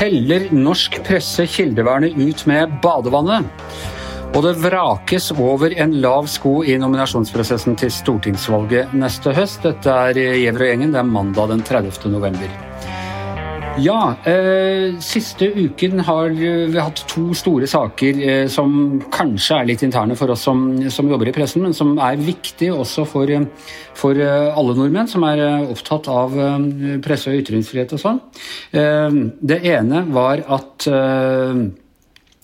Heller norsk presse kildevernet ut med badevannet? Og det vrakes over en lav sko i nominasjonsprosessen til stortingsvalget neste høst. Dette er Gjever og gjengen. Det er mandag den 30. november. Ja, eh, siste uken har vi hatt to store saker eh, som kanskje er litt interne for oss som, som, jobber i pressen, men som er viktige også for, for eh, alle nordmenn som er eh, opptatt av eh, presse- og ytringsfrihet og sånn. Eh, det ene var at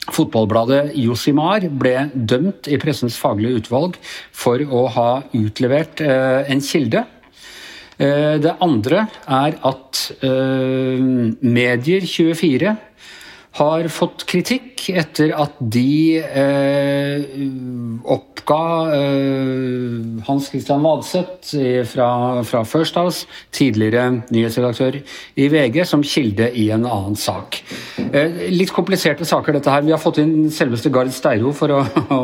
Fotballbladet Josimar ble dømt i Pressens faglige utvalg for å ha utlevert en kilde det andre er at eh, Medier24 har fått kritikk etter at de eh, oppga eh, Hans Christian Vadseth fra, fra, First House, tidligere nyhetsredaktør i VG, som kilde i en annen sak. Eh, litt kompliserte saker, dette her. Vi har fått inn selveste Gard Steiro for å, å,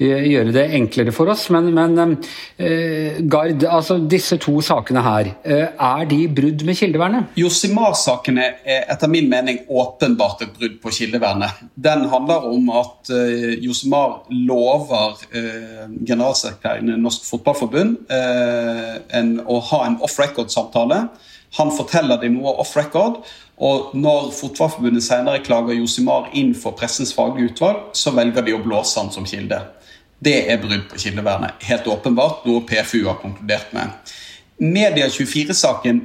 gjøre det enklere for oss. Men, men eh, Gard, altså disse to sakene her, eh, er de brudd med kildevernet? Josimar-sakene er etter min mening åpenbart et brudd på kildevernet. Den handler om at eh, Josemar lover eh, generalsekretæren i Norsk Fotballforbund eh, en, å ha en off record-samtale. Han forteller dem noe off record. Og når Fotballforbundet senere klager Josimar inn for pressens faglige utvalg, så velger de å blåse han som kilde. Det er brudd på kildevernet. Helt åpenbart, noe PFU har konkludert med. Media24-saken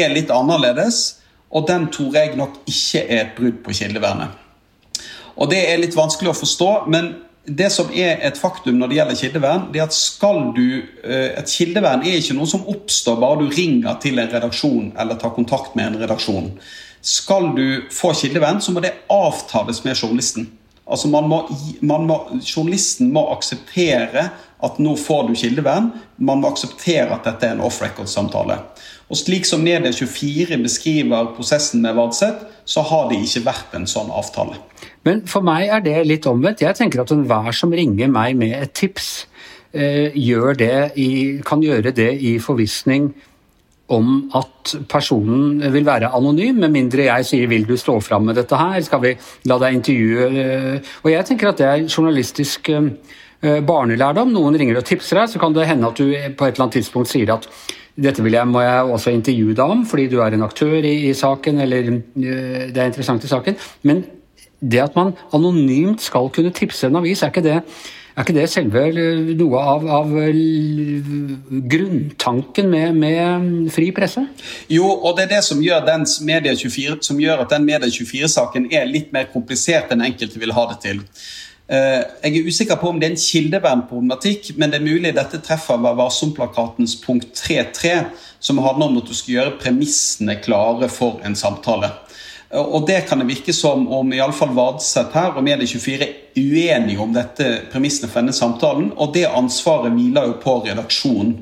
er litt annerledes. Og den tror jeg nok ikke er et brudd på kildevernet. Og Det er litt vanskelig å forstå, men det som er et faktum når det gjelder kildevern, det er at skal du, eh, et kildevern er ikke noe som oppstår bare du ringer til en redaksjon eller tar kontakt med en redaksjon. Skal du få kildevern, så må det avtales med journalisten. Altså man må, man må, journalisten må akseptere at nå får du kildevern. Man må akseptere at dette er en off record-samtale. Og Slik som Medie24 beskriver prosessen med Vardseth, så har det ikke vært en sånn avtale. Men for meg er det litt omvendt. Jeg tenker at enhver som ringer meg med et tips, eh, gjør i, kan gjøre det i forvissning om at personen vil være anonym, med mindre jeg sier 'vil du stå fram med dette her', skal vi la deg intervjue Og jeg tenker at det er journalistisk eh, barnelærdom. Noen ringer og tipser deg, så kan det hende at du på et eller annet tidspunkt sier at dette jeg, må jeg også intervjue deg om, fordi du er en aktør i, i saken, eller uh, det er interessant i saken. Men det at man anonymt skal kunne tipse en avis, er ikke det, er ikke det selve noe av, av grunntanken med, med, fri presse? Jo, og det er det som gjør, Media 24, som gjør at den Media24-saken er litt mer komplisert enn enkelte vil ha det til. Eh, jeg er usikker på om det er en kildevernproblematikk, men det er mulig dette treffer Vær varsom-plakatens punkt 3.3, som handler om at du skal gjøre premissene klare for en samtale. Og Det kan det virke som om iallfall Vadseth her og Medie24 er uenige om dette premissene for denne samtalen, og det ansvaret hviler jo på redaksjonen.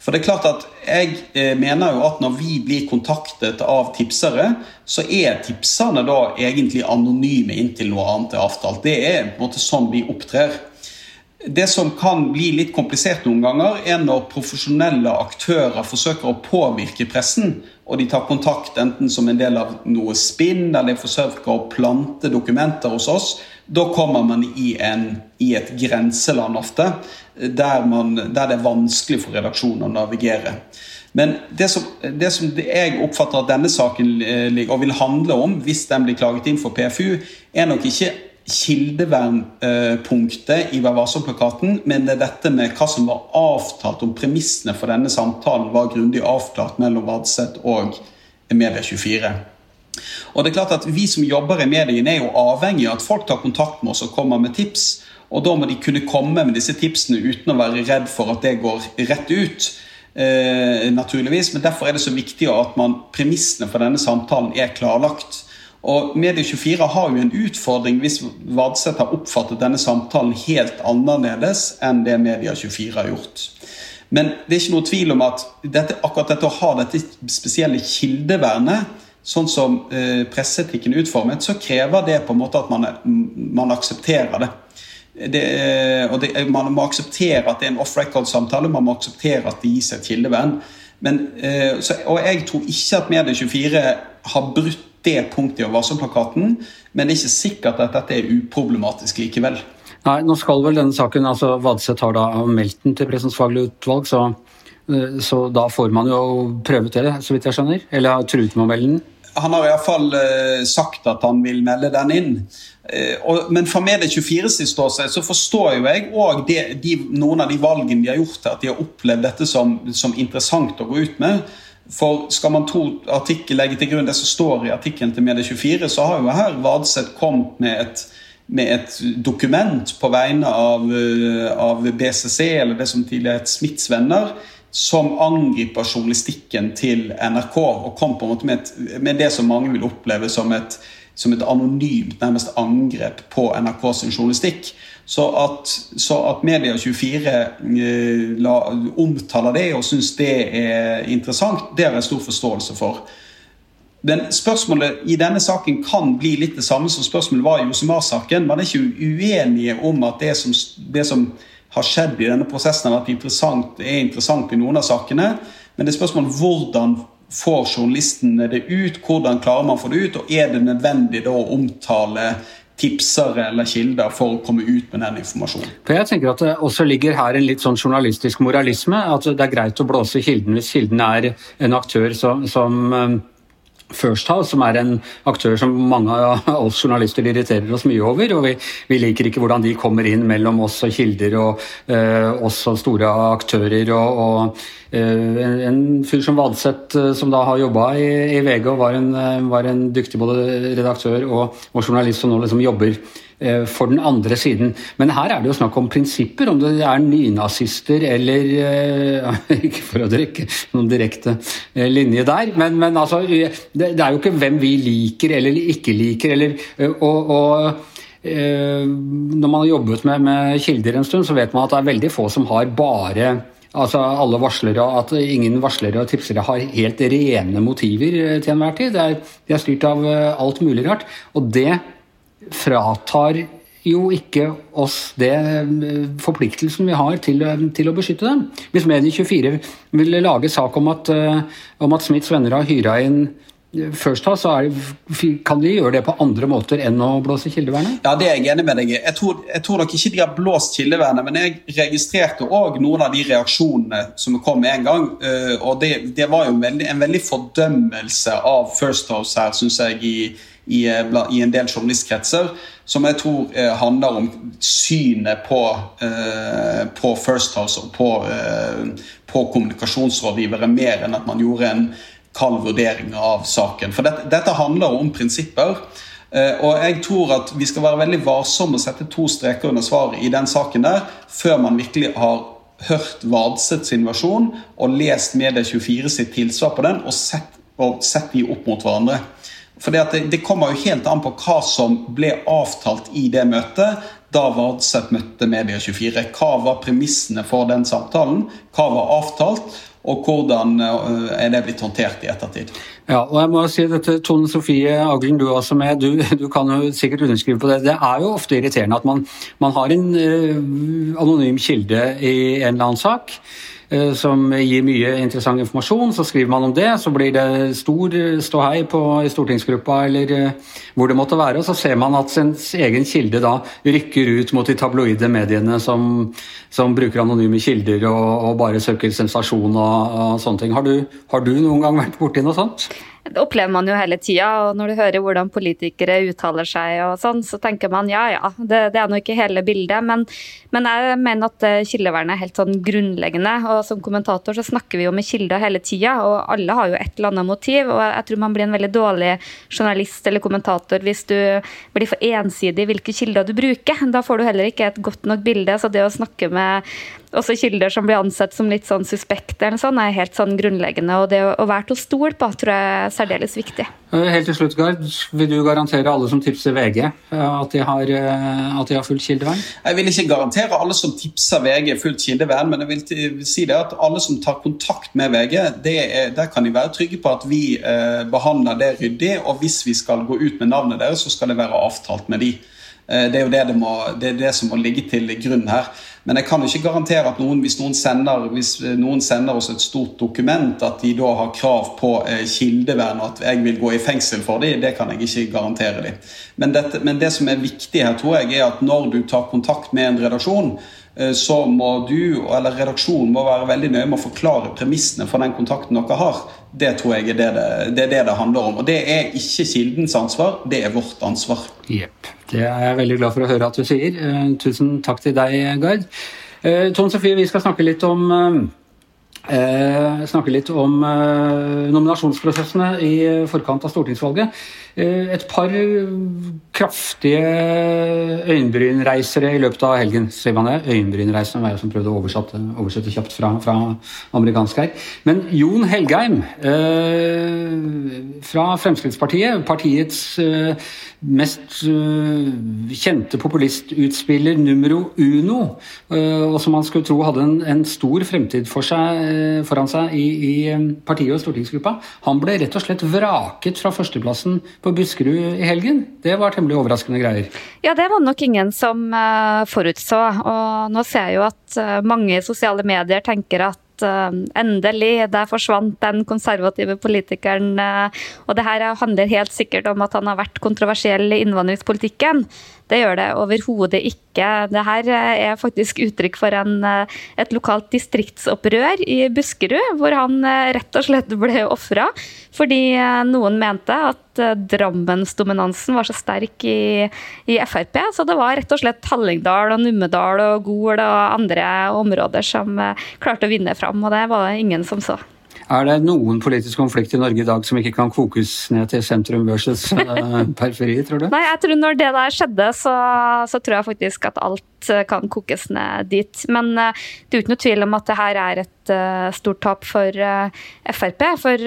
For det er klart at Jeg eh, mener jo at når vi blir kontaktet av tipsere, så er tipserne da egentlig anonyme inntil noe annet er avtalt. Det er på en måte sånn vi opptrer. Det som kan bli litt komplisert noen ganger, er når profesjonelle aktører forsøker å påvirke pressen, og de tar kontakt enten som en del av noe spinn, eller de forsøker å plante dokumenter hos oss. Da kommer man i, en, i et grenseland ofte der, man, der, det er vanskelig for redaksjonen å navigere. Men det som, det som, jeg oppfatter at denne saken ligger, og vil handle om, hvis den blir klaget inn for PFU, er nok ikke kildevernpunktet i Vær varsom-plakaten, men det er dette med hva som var avtalt om premissene for denne samtalen, var grundig avklart mellom Vadseth og Media24. Og det er klart at Vi som jobber i mediene er jo avhengig av at folk tar kontakt med oss og kommer med tips. Og da må de kunne komme med disse tipsene uten å være redd for at det går rett ut. Eh, naturligvis, Men derfor er det så viktig at man, premissene for denne samtalen er klarlagt. Og Medie24 har jo en utfordring hvis Vadseth har oppfattet denne samtalen helt annerledes enn det Media24 har gjort. Men det er ikke noe tvil om at dette, akkurat dette å ha dette spesielle kildevernet, sånn som eh, presseetikken er utformet, så krever det på en måte at man, man aksepterer det. det, og det, man må akseptere at det er en off record-samtale, man må akseptere at det gis et kildevern. Men, så, og jeg tror ikke at Medie24 har brutt det punktet i varselplakaten, men det er ikke sikkert at dette er uproblematisk likevel. Nei, nå skal vel denne saken, altså Vadseth har da meldt den til Pressens faglige utvalg, så, så da får man jo prøvet det, så vidt jeg skjønner? Eller truet med å melde den? Han har iallfall uh, sagt at han vil melde den inn. Og, men fra Medie24 sitt ståsted så forstår jo jeg òg noen av de valgene de har gjort her, at de har opplevd dette som, som interessant å gå ut med. For skal man to artikkel legge til grunn det som står i artikkelen til Medie24, så har jo her Vadseth kommet med et, med et dokument på vegne av, eh, av, BCC, eller det som tidligere het Smiths venner, som angriper journalistikken til NRK. Og kom på en måte med, et, med det som mange vil oppleve som et, som et anonymt nærmest angrep på NRKs journalistikk. Så at, så at Media24 eh, la, omtaler det og syns det er interessant, det har jeg stor forståelse for. Men spørsmålet i denne saken kan bli litt det samme som spørsmålet var i Josemar-saken. Man er ikke uenige om at det som, det som, har skjedd i denne prosessen, har vært interessant, er interessant i noen av sakene. Men det er spørsmål hvordan får journalistene det ut, hvordan klarer man å få det ut, og er det nødvendig da å omtale tipsere eller kilder for å komme ut med den informasjonen. For jeg tenker at Det også ligger her en litt sånn journalistisk moralisme. At det er greit å blåse kilden hvis kilden er en aktør som, som eh, First House, som er en aktør som mange av oss journalister irriterer oss mye over. og Vi, vi liker ikke hvordan de kommer inn mellom oss og kilder og uh, oss og store aktører. og, og uh, en, en, fyr som Vadseth, uh, som da har jobba i, i, VG og var en, var en dyktig både redaktør og, og journalist som nå liksom jobber Eh, for den andre siden. Men her er det jo snakk om prinsipper, om det er nynazister eller eh, Ikke for å drikke noen direkte eh, linje der, men, men altså det, er jo ikke hvem vi liker eller ikke liker, eller og, og når man har jobbet med, med, kilder en stund, så vet man at det er veldig få som har bare altså alle varslere, At ingen varslere og tipsere har helt rene motiver til enhver tid. De er styrt av alt mulig rart. Og det fratar jo ikke oss det eh, forpliktelsen vi har til, eh, til å beskytte dem. Hvis Medie24 vil lage sak om at, eh, om at Smiths venner har hyra inn First House, så det, kan de gjøre det på andre måter enn å blåse kildevernet? Ja, det er jeg enig med deg i. Jeg tror, jeg tror nok ikke de har blåst kildevernet, men jeg registrerte òg noen av de reaksjonene som kom med en gang. Og det, det var jo en veldig, en veldig fordømmelse av First House her, syns jeg, i i, eh, i en del journalistkretser, som jeg tror eh, handler om synet på, eh, på First House og på, på, kommunikasjonsrådgivere, mer enn at man gjorde en kald vurdering av saken. For dette, dette handler om prinsipper. Og jeg tror at vi skal være veldig varsomme og sette to streker under svaret i den saken der, før man virkelig har hørt Vadsets sin versjon og lest Medie24 sitt tilsvar på den og sett, og sett de opp mot hverandre. For det, det, kommer jo helt an på hva som ble avtalt i det møtet da Vardseth møtte Media24. Hva var premissene for den samtalen? Hva var avtalt? Og hvordan eh, er det blitt håndtert i ettertid? Ja, og jeg må si dette, Tone Sofie Aglen, du er også med. Du, du, kan jo sikkert underskrive på det. Det er jo ofte irriterende at man, man har en uh, anonym kilde i en eller annen sak. Eh, som gir mye interessant informasjon. Så skriver man om det, så blir det stor ståhei på, i stortingsgruppa eller eh, hvor det måtte være. Og så ser man at ens egen kilde da rykker ut mot de tabloide mediene som, som bruker anonyme kilder og, og, bare søker sensasjon og, og sånne ting. Har du, har du noen gang vært borti noe sånt? Det opplever man jo hele tida, og når du hører hvordan politikere uttaler seg og sånn, så tenker man ja ja, det, det er nå ikke hele bildet. Men, men, jeg mener at eh, kildevernet er helt sånn grunnleggende. Og som kommentator så snakker vi jo med kilder hele tida, og alle har jo et eller annet motiv. Og jeg tror man blir en veldig dårlig journalist eller kommentator hvis du blir for ensidig i hvilke kilder du bruker. Da får du heller ikke et godt nok bilde. Så det å snakke med også kilder som blir ansett som litt sånn suspekte, eller sånn, er helt sånn grunnleggende. Og det å være til å stole på tror jeg er særdeles viktig. Eh, helt til slutt, Gard. Vil du garantere alle som tipser VG eh, at de har, eh, at de har fullt kildevern? Jeg vil ikke garantere alle som tipser VG fullt kildevern, men jeg vil si det at alle som tar kontakt med VG, er, der kan de være trygge på at vi eh, behandler det ryddig. Og hvis vi skal gå ut med navnet deres, så skal det være avtalt med de. Det er jo det, det, må, det, er det som må ligge til grunn her. Men jeg kan jo ikke garantere at noen, hvis, noen sender, hvis noen sender oss et stort dokument, at de da har krav på kildevern, og at jeg vil gå i fengsel for dem. Det kan jeg ikke garantere dem. Men, men det som er viktig her, tror jeg, er at når du tar kontakt med en redaksjon, Eh, så må du eller redaksjonen må være veldig nøye med å forklare premissene for den kontakten dere har. Det tror jeg er det det, det er det, det, handler om. Og det er ikke kildens ansvar, det er vårt ansvar. Jepp. Det er jeg veldig glad for å høre at du sier. Eh, tusen takk til deg, Gard. Eh, Tone Sofie, vi skal snakke litt om snakke litt om nominasjonsprosessene i forkant av stortingsvalget. Eh, et par kraftige øyenbrynreisere i løpet av helgen. Ser man det? Øyenbrynreisere var jeg som prøvde å oversette, oversette kjapt fra, fra, amerikansk her. Men Jon Helgheim eh, fra Fremskrittspartiet, partiets eh, mest eh, kjente populistutspiller numero uno, eh, og som man skulle tro hadde en, en stor fremtid for seg, eh, foran seg i, i partiet og stortingsgruppa, han ble rett og slett vraket fra førsteplassen på Buskerud i helgen. Det var temmelig overraskende greier. Ja, det var nok ingen som uh, forutså. Og nå ser jeg jo at mange mange sosiale medier tenker at uh, endelig, der forsvant den konservative politikeren. og det her handler helt sikkert om at han har vært kontroversiell i innvandringspolitikken. Det gjør det overhodet ikke. Dette er faktisk uttrykk for en, et lokalt distriktsopprør i Buskerud, hvor han rett og slett ble ofra fordi noen mente at Drammensdominansen var så sterk i, i, Frp. Så det var rett og slett Hallingdal og Numedal og Gol og andre områder som klarte å vinne fram, og det var det ingen som så. Er det noen politisk konflikt i Norge i dag som ikke kan kokes ned til sentrum versus uh, periferi, tror du? Nei, jeg tror når det der skjedde, så, så tror jeg faktisk at alt Eh, kan kokes ned dit. Men eh, det er ikke noe tvil om at det her er et eh, stort tap for Frp. For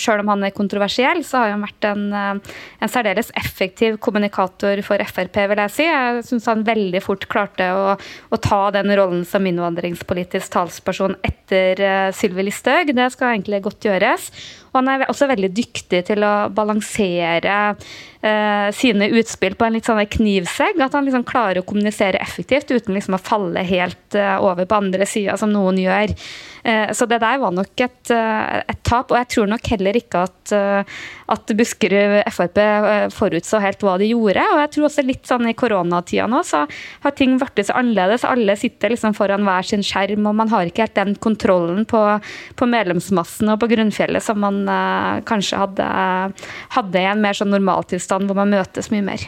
selv om han er kontroversiell, så har han vært en, en særdeles effektiv kommunikator for Frp, vil jeg si. Jeg syns han veldig fort klarte å, å, ta den rollen som innvandringspolitisk talsperson etter Sylvi Listhaug. Det skal egentlig godt gjøres. Og han er også veldig dyktig til å balansere eh, sine utspill på en litt sånn knivsegg. At han liksom klarer å kommunisere effektivt uten liksom å falle helt eh, over på andre sida, som noen gjør. Eh, så det der var nok et, eh, et, tap. Og jeg tror nok heller ikke at, eh, at Buskerud Frp forutså helt hva de gjorde. Og jeg tror også litt sånn i koronatida nå, så har ting blitt så annerledes. Alle sitter liksom foran hver sin skjerm, og man har ikke helt den kontrollen på, på medlemsmassen og på grunnfjellet som man kanskje hadde, hadde, i en mer sånn normaltilstand hvor man møtes mye mer.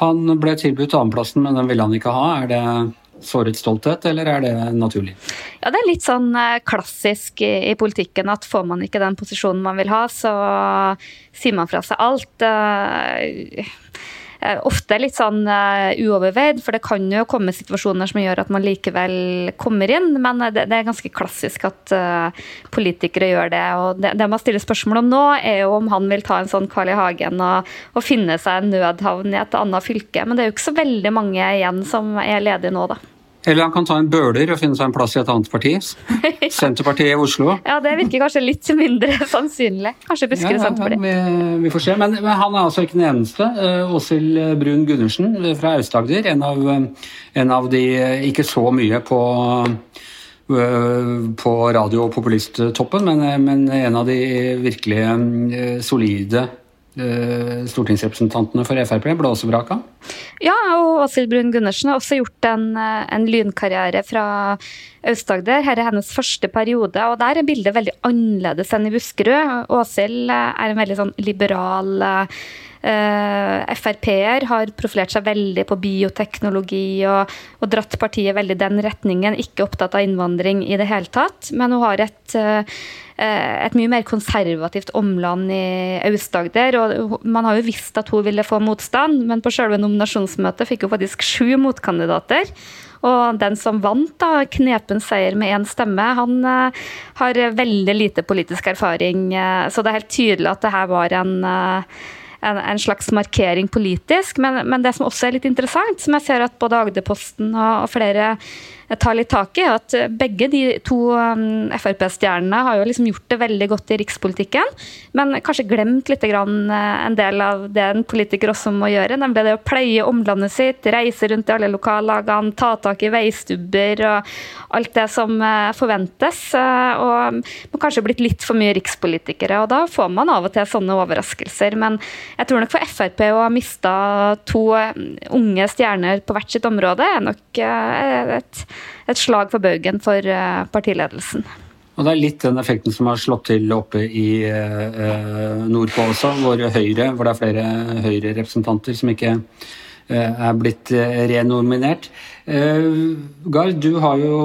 Han ble tilbudt annenplassen, men den ville han ikke ha. Er det såret stolthet, eller er det naturlig? Ja, Det er litt sånn eh, klassisk i, i, politikken at får man ikke den posisjonen man vil ha, så sier man fra seg alt. Eh, ofte litt sånn uh, uoverveid, for det kan jo komme situasjoner som gjør at man likevel kommer inn, men det, det er ganske klassisk at uh, politikere gjør det. og det, det, man stiller spørsmål om nå, er jo om han vil ta en sånn Carl I. Hagen og, og finne seg en nødhavn i et annet fylke. Men det er jo ikke så veldig mange igjen som er ledige nå, da. Eller han kan ta en bøler og finne seg en plass i et annet parti. Senterpartiet i Oslo. Ja, det virker kanskje litt mindre sannsynlig. Kanskje Buskerud ja, Senterparti. Vi, vi, får se. Men, men, han er altså ikke den eneste. Eh, Åshild Brun Gundersen fra Aust-Agder. En, en, av de ikke så mye på eh, på radio- og populisttoppen, men, men en av de virkelig eh, solide Eh, stortingsrepresentantene for Frp ble også vraka? Ja, og Åshild Brun Gundersen har også gjort en, eh, en lynkarriere fra Aust-Agder. Her er hennes første periode, og der er bildet veldig annerledes enn i Buskerud. Åshild eh, er en veldig sånn liberal Uh, Frp-er har profilert seg veldig på bioteknologi og, og, dratt partiet veldig den retningen. Ikke opptatt av innvandring i det hele tatt. Men hun har et uh, Eh, et mye mer konservativt omland i Aust-Agder. Man har jo visst at hun ville få motstand, men på selve nominasjonsmøtet fikk hun faktisk sju motkandidater. Og den som vant, da, knepen seier med én stemme, han uh, har veldig lite politisk erfaring. Uh, så det er helt tydelig at det her var en en, en, slags markering politisk. Men, men, det som også er litt interessant, som jeg ser at både Agderposten og, og flere tar litt tak i, at begge de to um, Frp-stjernene har jo liksom gjort det veldig godt i rikspolitikken, men kanskje glemt litt eh, en del av det en politiker også må gjøre, nemlig det å pleie omlandet sitt, reise rundt i alle lokallagene, ta tak i veistubber og alt det som eh, forventes. Eh, og man kanskje blitt litt for mye rikspolitikere, og da får man av og til sånne overraskelser. Men jeg tror nok for Frp å ha mista to unge stjerner på hvert sitt område, er nok et et slag for baugen for eh, partiledelsen. Og Det er litt den effekten som har slått til oppe i eh, nordpå også, hvor Høyre, hvor det er flere Høyre-representanter som ikke eh, er blitt eh, renominert. Eh, Gard, du har, jo,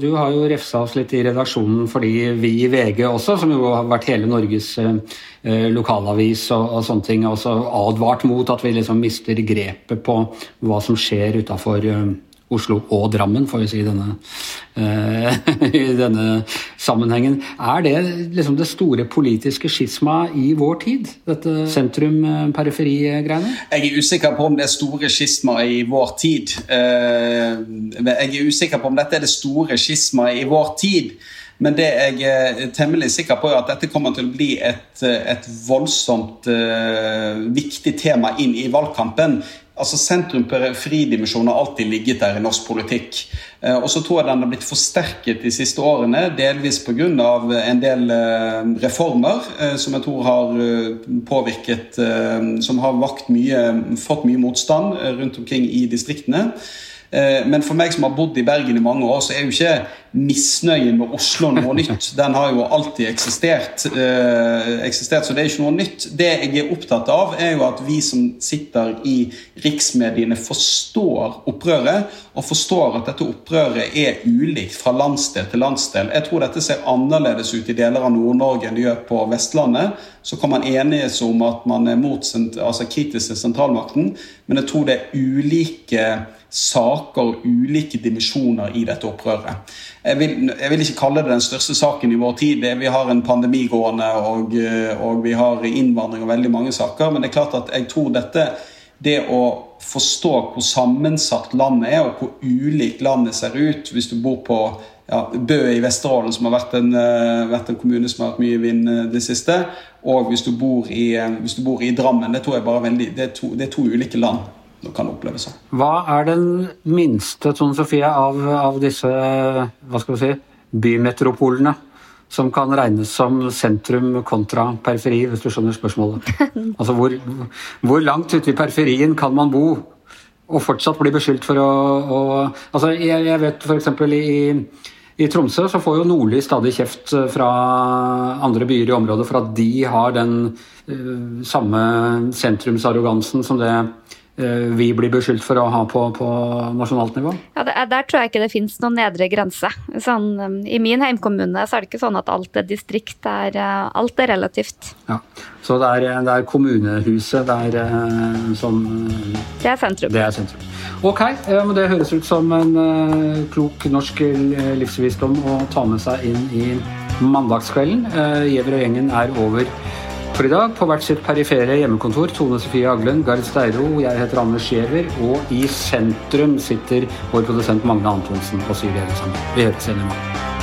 du har jo refsa oss litt i redaksjonen fordi vi i VG også, som jo har vært hele Norges eh, lokalavis og, og, sånne ting, har også advart mot at vi liksom mister grepet på hva som skjer utafor Oslo og Drammen, får vi si i denne, uh, i denne sammenhengen. Er det liksom det store politiske skismaet i vår tid? Dette sentrum-periferi-greiene? Jeg er usikker på om det er store skismaet i vår tid. Uh, jeg er usikker på om dette er det store skismaet i vår tid. Men det jeg er temmelig sikker på, er at dette kommer til å bli et, et voldsomt uh, viktig tema inn i valgkampen altså Sentrum-periferi-dimensjonen har alltid ligget der i norsk politikk. Eh, og så tror jeg den har blitt forsterket de siste årene, delvis pga. en del eh, reformer eh, som jeg tror har påvirket Som har mye, fått mye motstand rundt omkring i distriktene. Men for meg som har bodd i Bergen i mange år, så er jo ikke misnøyen med Oslo noe nytt. Den har jo alltid eksistert, eh, eksistert, så det er ikke noe nytt. Det jeg er opptatt av, er jo at vi som sitter i riksmediene, forstår opprøret, og forstår at dette opprøret er ulikt fra landsdel til landsdel. Jeg tror dette ser annerledes ut i deler av Nord-Norge enn det gjør på Vestlandet. Så kan man enes om at man er mot, altså kritisk til sentralmakten, men jeg tror det er ulike saker ulike dimensjoner i dette opprøret jeg vil, jeg vil, ikke kalle det den største saken i vår tid. Vi har en pandemi gående, og, og, vi har innvandring og veldig mange saker. Men det er klart at jeg tror dette Det å forstå hvor sammensatt landet er, og hvor ulikt landet ser ut hvis du bor på ja, Bø i Vesterålen, som har vært en, eh, vært en, kommune som har hatt mye vind eh, det siste, og hvis du bor i, eh, hvis du bor i Drammen. Det, tror jeg bare veldig, det, er to, det er to ulike land kan oppleves sånn. Hva er den minste Tone Sofie, av, av disse hva skal vi si, bymetropolene som kan regnes som sentrum kontra periferi, hvis du skjønner spørsmålet? Altså hvor, hvor langt ute i periferien kan man bo og fortsatt bli beskyldt for å, å altså jeg, jeg vet f.eks. i i Tromsø så får jo Nordli stadig kjeft fra andre byer i området for at de har den uh, samme sentrumsarrogansen som det vi blir beskyldt for å ha på, på nasjonalt nivå? Ja, det, Der tror jeg ikke det finnes noen nedre grense. Sånn, um, I min heimkommune så er det ikke sånn at alt er distrikt. Er, uh, alt er relativt. Ja, Så det er, det er kommunehuset det er, som Det er sentrum. Det er sentrum. Ok, men det høres ut som en klok norsk livsvisdom å ta med seg inn i mandagskvelden. Gjever og gjengen er over for i dag på hvert sitt perifere hjemmekontor. Tone Sofie Aglen, Gard Steiro, jeg heter Anders Giæver, og i sentrum sitter vår produsent Magne Antonsen og Syvi Ellesander. Vi høres igjen i morgen.